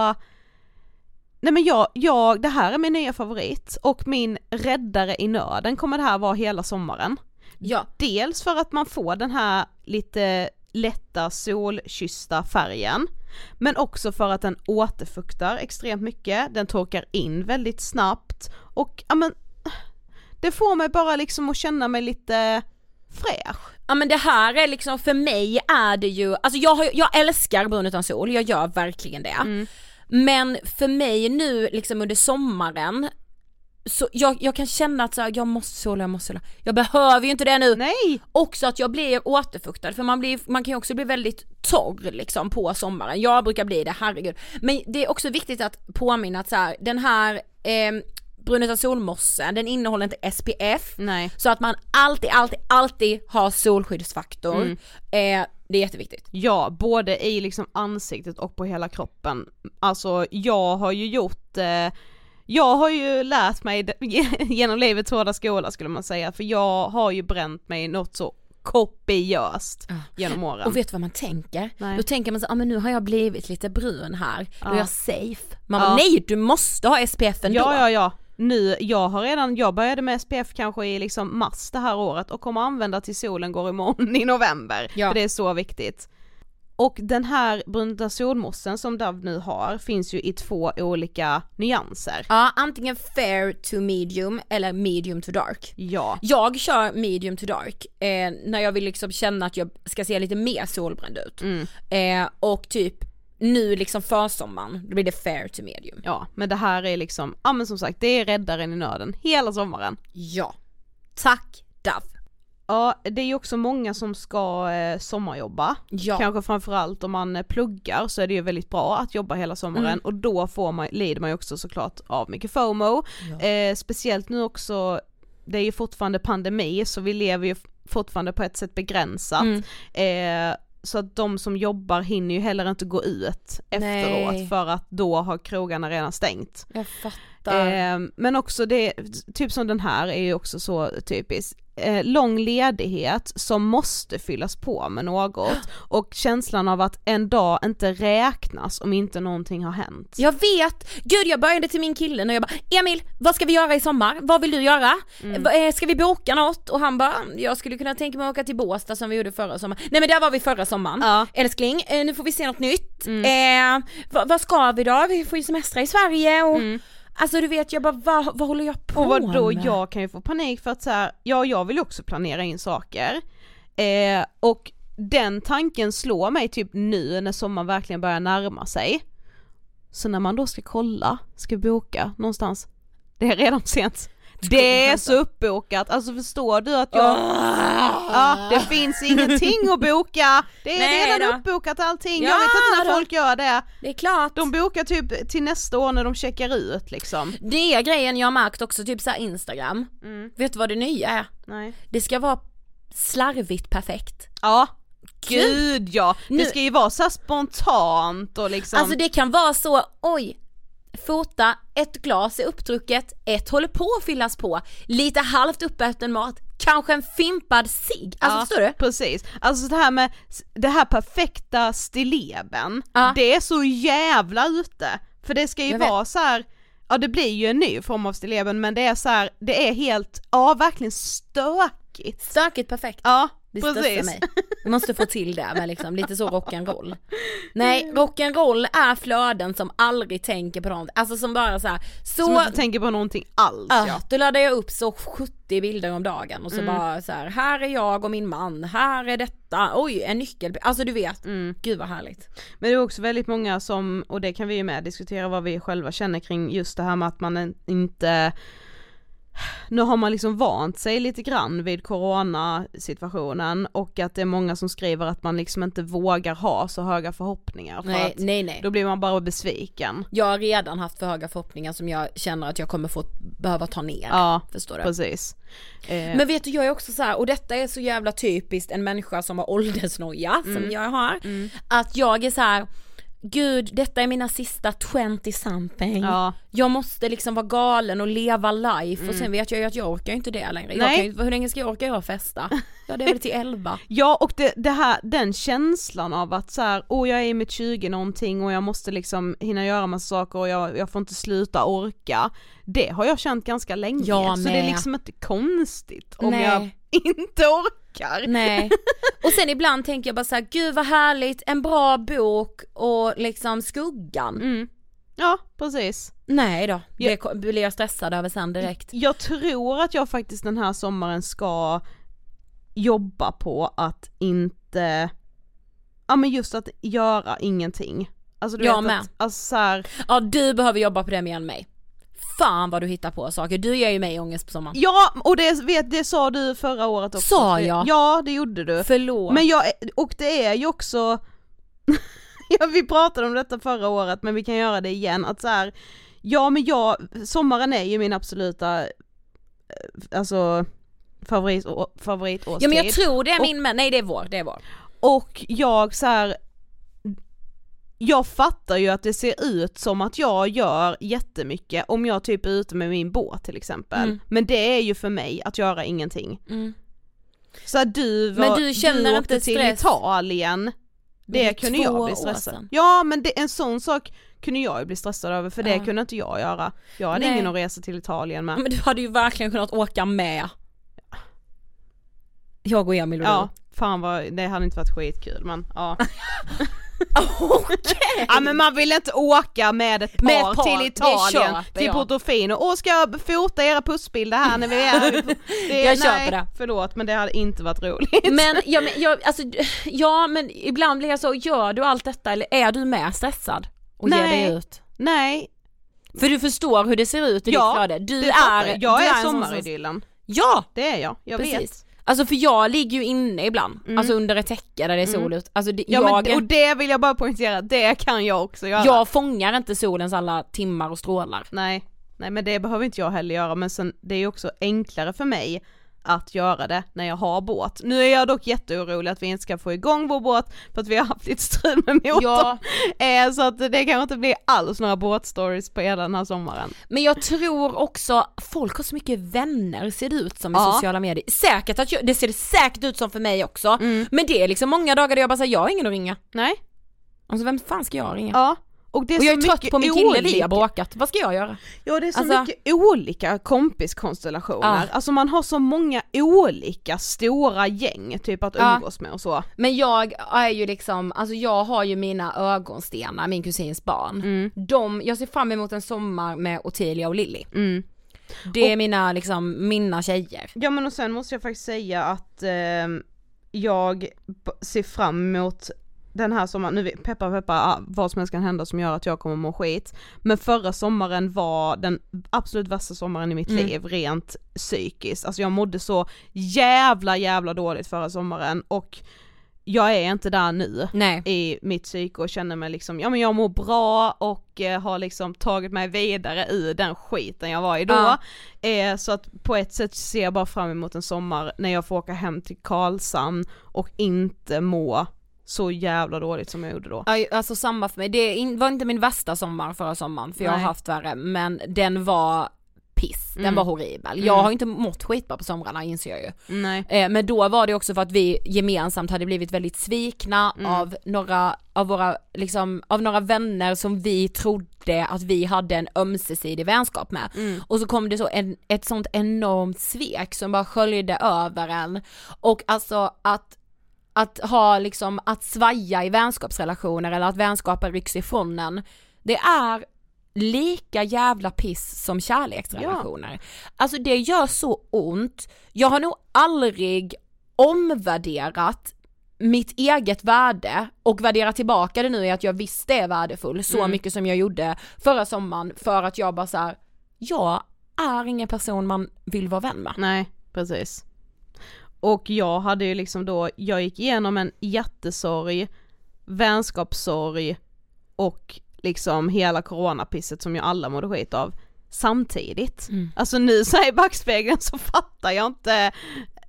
Nej men jag, jag, det här är min nya favorit och min räddare i nöden kommer det här vara hela sommaren. Ja, Dels för att man får den här lite lätta solkyssta färgen, men också för att den återfuktar extremt mycket, den torkar in väldigt snabbt och ja men det får mig bara liksom att känna mig lite fräsch. Ja men det här är liksom, för mig är det ju, alltså jag, jag älskar brun utan sol, jag gör verkligen det. Men för mig nu liksom under sommaren, så jag, jag kan känna att så här, jag måste sola, jag måste sola. Jag behöver ju inte det nu. Nej! Också att jag blir återfuktad för man, blir, man kan ju också bli väldigt torr liksom på sommaren. Jag brukar bli det, herregud. Men det är också viktigt att påminna att så här, den här eh, brunöta solmossen, den innehåller inte SPF. Nej. Så att man alltid, alltid, alltid har solskyddsfaktor. Mm. Eh, det är jätteviktigt. Ja, både i liksom ansiktet och på hela kroppen. Alltså jag har ju gjort eh, jag har ju lärt mig genom livets hårda skola skulle man säga, för jag har ju bränt mig något så kopiöst genom åren. Och vet du vad man tänker? Nej. Då tänker man så, ja ah, men nu har jag blivit lite brun här, då är Ja. jag safe. Man Ja. bara, nej du måste ha SPF ändå. Ja, ja, ja. Nu, jag har redan, jag började med SPF kanske i liksom mars det här året och kommer använda till solen går imorgon i november. Ja. För det är så viktigt. Och den här bruna solmossen som Dove nu har finns ju i två olika nyanser. Ja, antingen fair to medium eller medium to dark. Ja. Jag kör medium to dark eh, när jag vill liksom känna att jag ska se lite mer solbränd ut. Mm. Eh, och typ nu liksom försommaren, då blir det fair to medium. Ja, men det här är liksom, ja men som sagt det är räddaren i nöden hela sommaren. Ja. Tack Dove. Ja, det är ju också många som ska eh, sommarjobba. Ja. Kanske framförallt om man eh, pluggar så är det ju väldigt bra att jobba hela sommaren Mm. och då får man, lider man ju också såklart av mycket FOMO. Eh, speciellt nu också, det är ju fortfarande pandemi så vi lever ju fortfarande på ett sätt begränsat. Mm. Eh, så att de som jobbar hinner ju heller inte gå ut Nej. efteråt för att då har krogarna redan stängt. Jag fattar. Eh, men också det, typ som den här är ju också så typiskt. Eh, lång ledighet som måste fyllas på med något och känslan av att en dag inte räknas om inte någonting har hänt. Jag vet! Gud jag började till min kille och jag bara Emil, vad ska vi göra i sommar? Vad vill du göra? Mm. Eh, Ska vi boka något? Och han bara, jag skulle kunna tänka mig att åka till Båstad som vi gjorde förra sommaren. Nej men där var vi förra sommaren. Ja. Mm. Älskling, eh, nu får vi se något nytt. Eh, vad, vad ska vi då? Vi får ju semestra i Sverige och Alltså du vet jag bara, vad, vad håller jag på. Och vad då med? jag kan ju få panik för att så här, ja jag vill också planera in saker. Eh, och den tanken slår mig typ nu när sommaren verkligen börjar närma sig. Så när man då ska kolla, ska boka någonstans, det är redan sent. Det är så uppbokat, alltså förstår du att jag, ja det finns ingenting att boka, det är Nej redan då. uppbokat allting, Ja jag vet inte när då. folk gör det. Det är klart. De bokar typ till nästa år när de checkar ut liksom. Det är grejen jag har märkt också, typ såhär Instagram. Mm. Vet du vad det nya är? Nej. Det ska vara slarvigt perfekt. Ja, gud ja! Nu- Det ska ju vara så spontant och liksom Alltså det kan vara så, oj, fota, ett glas är uppdrucket, ett håller på att fyllas på, lite halvt uppäten mat, kanske en fimpad cigg. Alltså ja, förstår du? Precis, alltså det här med det här perfekta stilleben, Ja. det är så jävla ute. För det ska ju vara så här. ja det blir ju en ny form av stilleben men det är så här, det är helt, ja verkligen stökigt. Stökigt perfekt. Ja, Det precis. mig. Vi måste få till det med liksom lite så rock'n'roll. Nej, rock'n'roll är flöden som aldrig tänker på någonting, alltså som bara så här, så Som inte tänker på någonting alls Ja, ja. då laddar jag upp så 70 bilder om dagen och så bara så här, här är jag och min man, här är detta, oj en nyckel, alltså du vet, gud vad härligt. Men det är också väldigt många som, och det kan vi ju med diskutera vad vi själva känner kring just det här med att man inte nu har man liksom vant sig lite grann vid coronasituationen och att det är många som skriver att man liksom inte vågar ha så höga förhoppningar för Nej, att nej, nej. då blir man bara besviken. Jag har redan haft för höga förhoppningar som jag känner att jag kommer få behöva ta ner. Ja, Förstår du? precis. Eh, Men vet du, jag är också så här, och detta är så jävla typiskt en människa som har åldersnoja Mm. som jag har. Att jag är så här. Gud, detta är mina sista 20 something. Ja. Jag måste liksom vara galen och leva life och sen vet jag ju att jag orkar inte det längre. Jag Nej. ju- hur länge ska jag orka göra festa? Ja det är väl till 11. Ja och det, det här, den känslan av att så här, åh jag är i mitt 20 någonting och jag måste liksom hinna göra massa saker och jag, jag får inte sluta orka. Det har jag känt ganska länge, Jag så det är liksom inte konstigt om Nej. jag inte orkar. Nej. Och sen ibland tänker jag bara så här, gud vad härligt, en bra bok och liksom skuggan. Mm. Ja, precis. Nej då, det blir jag stressad över sen direkt. Jag tror att jag faktiskt den här sommaren ska jobba på att inte, ja men just att göra ingenting. Alltså du Jag vet med. att, alltså så här, Ja du behöver jobba på det mer än mig. Fan vad du hittar på saker, du ger ju mig ångest på sommaren. Ja, och det, vet, det sa du förra året också. Sa jag? Ja, det gjorde du. Förlåt. Men jag, och det är ju också, ja, vi pratade om detta förra året men vi kan göra det igen, att så här, ja men jag, sommaren är ju min absoluta, eh, alltså favorit, favoritårstid. Ja men jag tror det är Och- min med, nej det är vår, det är vår. Och jag så här. Jag fattar ju att det ser ut som att jag gör jättemycket om jag typ är ute med min båt till exempel. Mm. Men det är ju för mig att göra ingenting. Så att du var, Men du känner åkte inte till stress? Italien, det, det kunde jag bli stressad. sedan. Ja men det, en sån sak kunde jag ju bli stressad över för det Ja. kunde inte jag göra. Jag hade Nej. ingen att resa till Italien med. Men du hade ju verkligen kunnat åka med. Jag och Emil och Ja, fan vad, det hade inte varit skitkul men ja. Okej! Ja men man vill inte åka med ett par, Med ett par, till Italien, köper till jag. Portofino, och ska jag fota era pussbilder här när vi är det, Jag köper nej, det. förlåt men det hade inte varit roligt. Men, ja, men jag, alltså, ja men ibland blir jag så, gör du allt detta eller är du med stressad? Och ger Nej. dig ut? Nej, För du förstår hur det ser ut i Ja, ditt flöde, du är, jag. jag du är som- sommaridyllen. Ja! Det är jag, jag vet. Alltså för jag ligger ju inne ibland, alltså under ett täcke där det är sol ut. Alltså det, Mm. Ja, jag, men, och det vill jag bara poängtera, det kan jag också göra. jag fångar inte solens alla timmar och strålar. Nej, nej men det behöver inte jag heller göra men sen det är ju också enklare för mig att göra det när jag har båt. Nu är jag dock jätteorolig att vi inte ska få igång vår båt för att vi har haft lite strul med motorn. Ja. Eh, så att det kanske inte blir alls några båtstories på hela den här sommaren. Men jag tror också, folk har så mycket vänner ser det ut som i Ja. sociala medier. Säkert att jag, det ser det säkert ut som för mig också, Mm. men det är liksom många dagar där jag bara säger jag har ingen att ringa. Nej? Alltså vem fan ska jag ringa? Ja. Och det är och jag är trött på min kille, vi har bråkat, vad ska jag göra? Ja det är så Alltså- mycket olika kompiskonstellationer, Ja. alltså man har så många olika stora gäng typ att Ja. umgås med och så. Men jag är ju liksom, alltså jag har ju mina ögonstenar, min kusins barn. Mm. De, jag ser fram emot en sommar med Ottilia och Lilly. Det är mina liksom, mina tjejer. Ja men och sen måste jag faktiskt säga att ehm, jag ser fram emot den här sommaren, nu peppar peppar, ah, vad som helst kan hända som gör att jag kommer må skit. Men förra sommaren var den absolut värsta sommaren i mitt Mm. liv rent psykiskt. Alltså jag mådde så jävla jävla dåligt förra sommaren och jag är inte där nu Nej. i mitt psyke och känner mig liksom, ja men jag mår bra och eh, har liksom tagit mig vidare ur den skiten jag var i då. Ja. Eh, så att på ett sätt ser jag bara fram emot en sommar när jag får åka hem till Karlshamn och inte må så jävla dåligt som jag gjorde då. Alltså samma för mig, det var inte min värsta sommar förra sommaren för jag har Nej. haft värre men den var piss, den Mm. var horribel. Jag har inte mått skitbra på somrarna inser jag ju. Nej. Eh, men då var det också för att vi gemensamt hade blivit väldigt svikna Mm. av några av våra, liksom, av några vänner som vi trodde att vi hade en ömsesidig vänskap med. Mm. Och så kom det så en, ett sånt enormt svek som bara sköljde över en. Och alltså att att ha liksom, att svaja i vänskapsrelationer eller att vänskapen rycks ifrån en, det är lika jävla piss som kärleksrelationer. Alltså det gör så ont, jag har nog aldrig omvärderat mitt eget värde och värdera tillbaka det nu i att jag visst är värdefull så mycket som jag gjorde förra sommaren för att jag bara så här, jag är ingen person man vill vara vän med. Nej, precis. Och jag hade ju liksom då, jag gick igenom en jättesorg, vänskapssorg och liksom hela coronapisset som ju alla mådde skit av samtidigt. Alltså nu så i backspegeln så fattar jag inte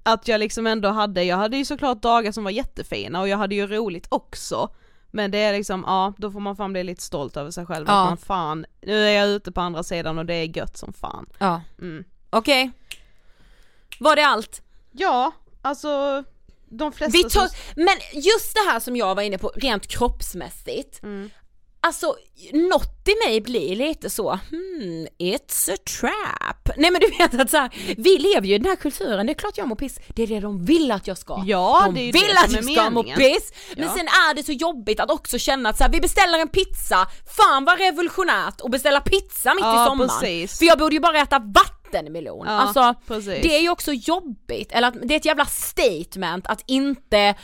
att jag liksom ändå hade, jag hade ju såklart dagar som var jättefina och jag hade ju roligt också. Men det är liksom, ja då får man fan bli lite stolt över sig själv Ja. att man fan, nu är jag ute på andra sidan och det är gött som fan. Ja. Mm. Okej. Var det allt? Ja, alltså de flesta Vi tar, som- men just det här som jag var inne på rent kroppsmässigt. Alltså något i mig blir lite så, hmm, it's a trap. Nej men du vet att så här, vi lever ju i den här kulturen, det är klart jag mår piss. Det är det de vill att jag ska. Ja, de det är ju vill det att jag ska må piss. Men Ja. sen är det så jobbigt att också känna att så här, vi beställer en pizza, fan vad revolutionärt att beställa pizza mitt Ja, i sommaren. precis. För jag borde ju bara äta vatten vattenmelon. Ja, alltså precis. det är ju också jobbigt, eller att det är ett jävla statement att inte eh,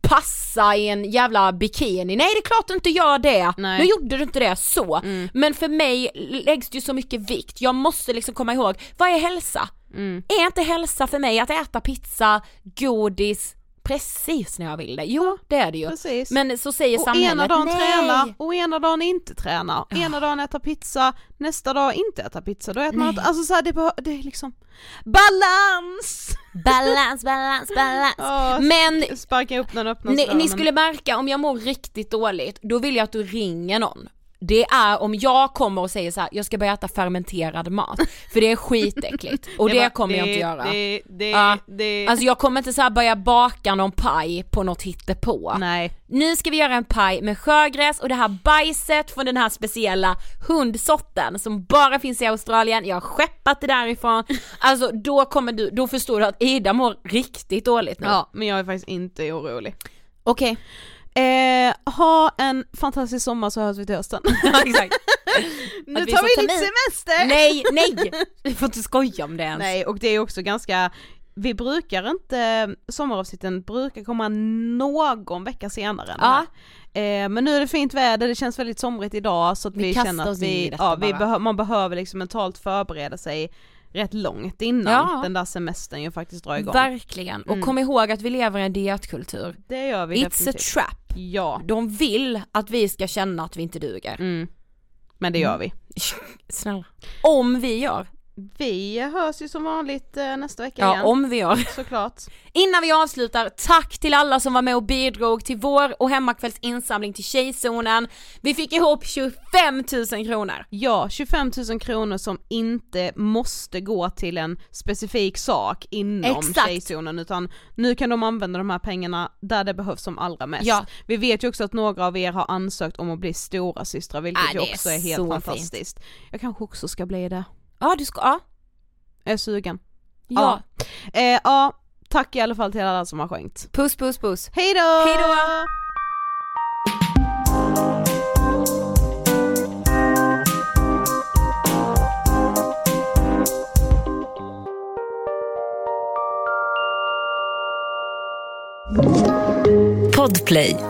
passa i en jävla bikini. Nej det är klart du inte gör det, Nej. nu gjorde du inte det så. Mm. Men för mig läggs det ju så mycket vikt, jag måste liksom komma ihåg, vad är hälsa? Mm. Är inte hälsa för mig att äta pizza, godis, precis när jag vill det? Jo det är det ju. Precis. Men så säger och samhället ena dagen nej. träna och ena dagen inte träna. Ena dagen äta pizza, nästa dag inte äta pizza. Då äter man Nej. inte, alltså så här, det, det är liksom balans! Balans, balans, balans. Ja, Men Sparka upp den öppna ni, ni skulle märka om jag mår riktigt dåligt, då vill jag att du ringer någon. Det är om jag kommer och säger så här: jag ska börja äta fermenterad mat, för det är skitäckligt och det, bara, kommer jag inte göra. Det, det, Ja. det, Alltså jag kommer inte så börja baka någon paj på något hittepå. nej. Nu ska vi göra en paj med sjögräs och det här bajset från den här speciella hundsorten som bara finns i Australien, jag har skeppat det därifrån. Alltså då kommer du, då förstår du att Ida mår riktigt dåligt nu. Ja, men jag är faktiskt inte orolig. Okej. Eh, ha en fantastisk sommar så hörs vi till hösten. Ja, exakt. nu vi tar vi lite semester! Nej, nej! Du får inte skoja om det ens. Nej, och det är också ganska, vi brukar inte, sommaravsnitten brukar komma någon vecka senare Ja. Eh, men nu är det fint väder, det känns väldigt somrigt idag så att Vi vi, känner att vi, ja, vi behö- man behöver liksom mentalt förbereda sig rätt långt innan Ja. den där semestern ju faktiskt drar igång. Verkligen, och Mm. kom ihåg att vi lever i en dietkultur. det gör vi It's a definitivt. trap. Ja, De vill att vi ska känna att vi inte duger. mm. men det gör vi. Snälla. Om vi gör. Vi hörs ju som vanligt eh, nästa vecka Ja, igen. om vi gör. Såklart. Innan vi avslutar, tack till alla som var med och bidrog till vår och Hemmakvälls insamling till Tjejzonen. Vi fick ihop 25 000 kronor. Ja, 25 000 kronor som inte måste gå till en specifik sak inom Exakt. tjejzonen utan nu kan de använda de här pengarna där det behövs som allra mest. Ja. Vi vet ju också att några av er har ansökt om att bli stora systrar vilket Ah, ju också är helt fantastiskt. Jag kanske också ska bli det. Ja, du ska, ja. Jag är sugen. Ja. Eh, ja, tack i alla fall till alla som har skänkt. Puss puss puss. Hejdå! Hejdå! Podplay.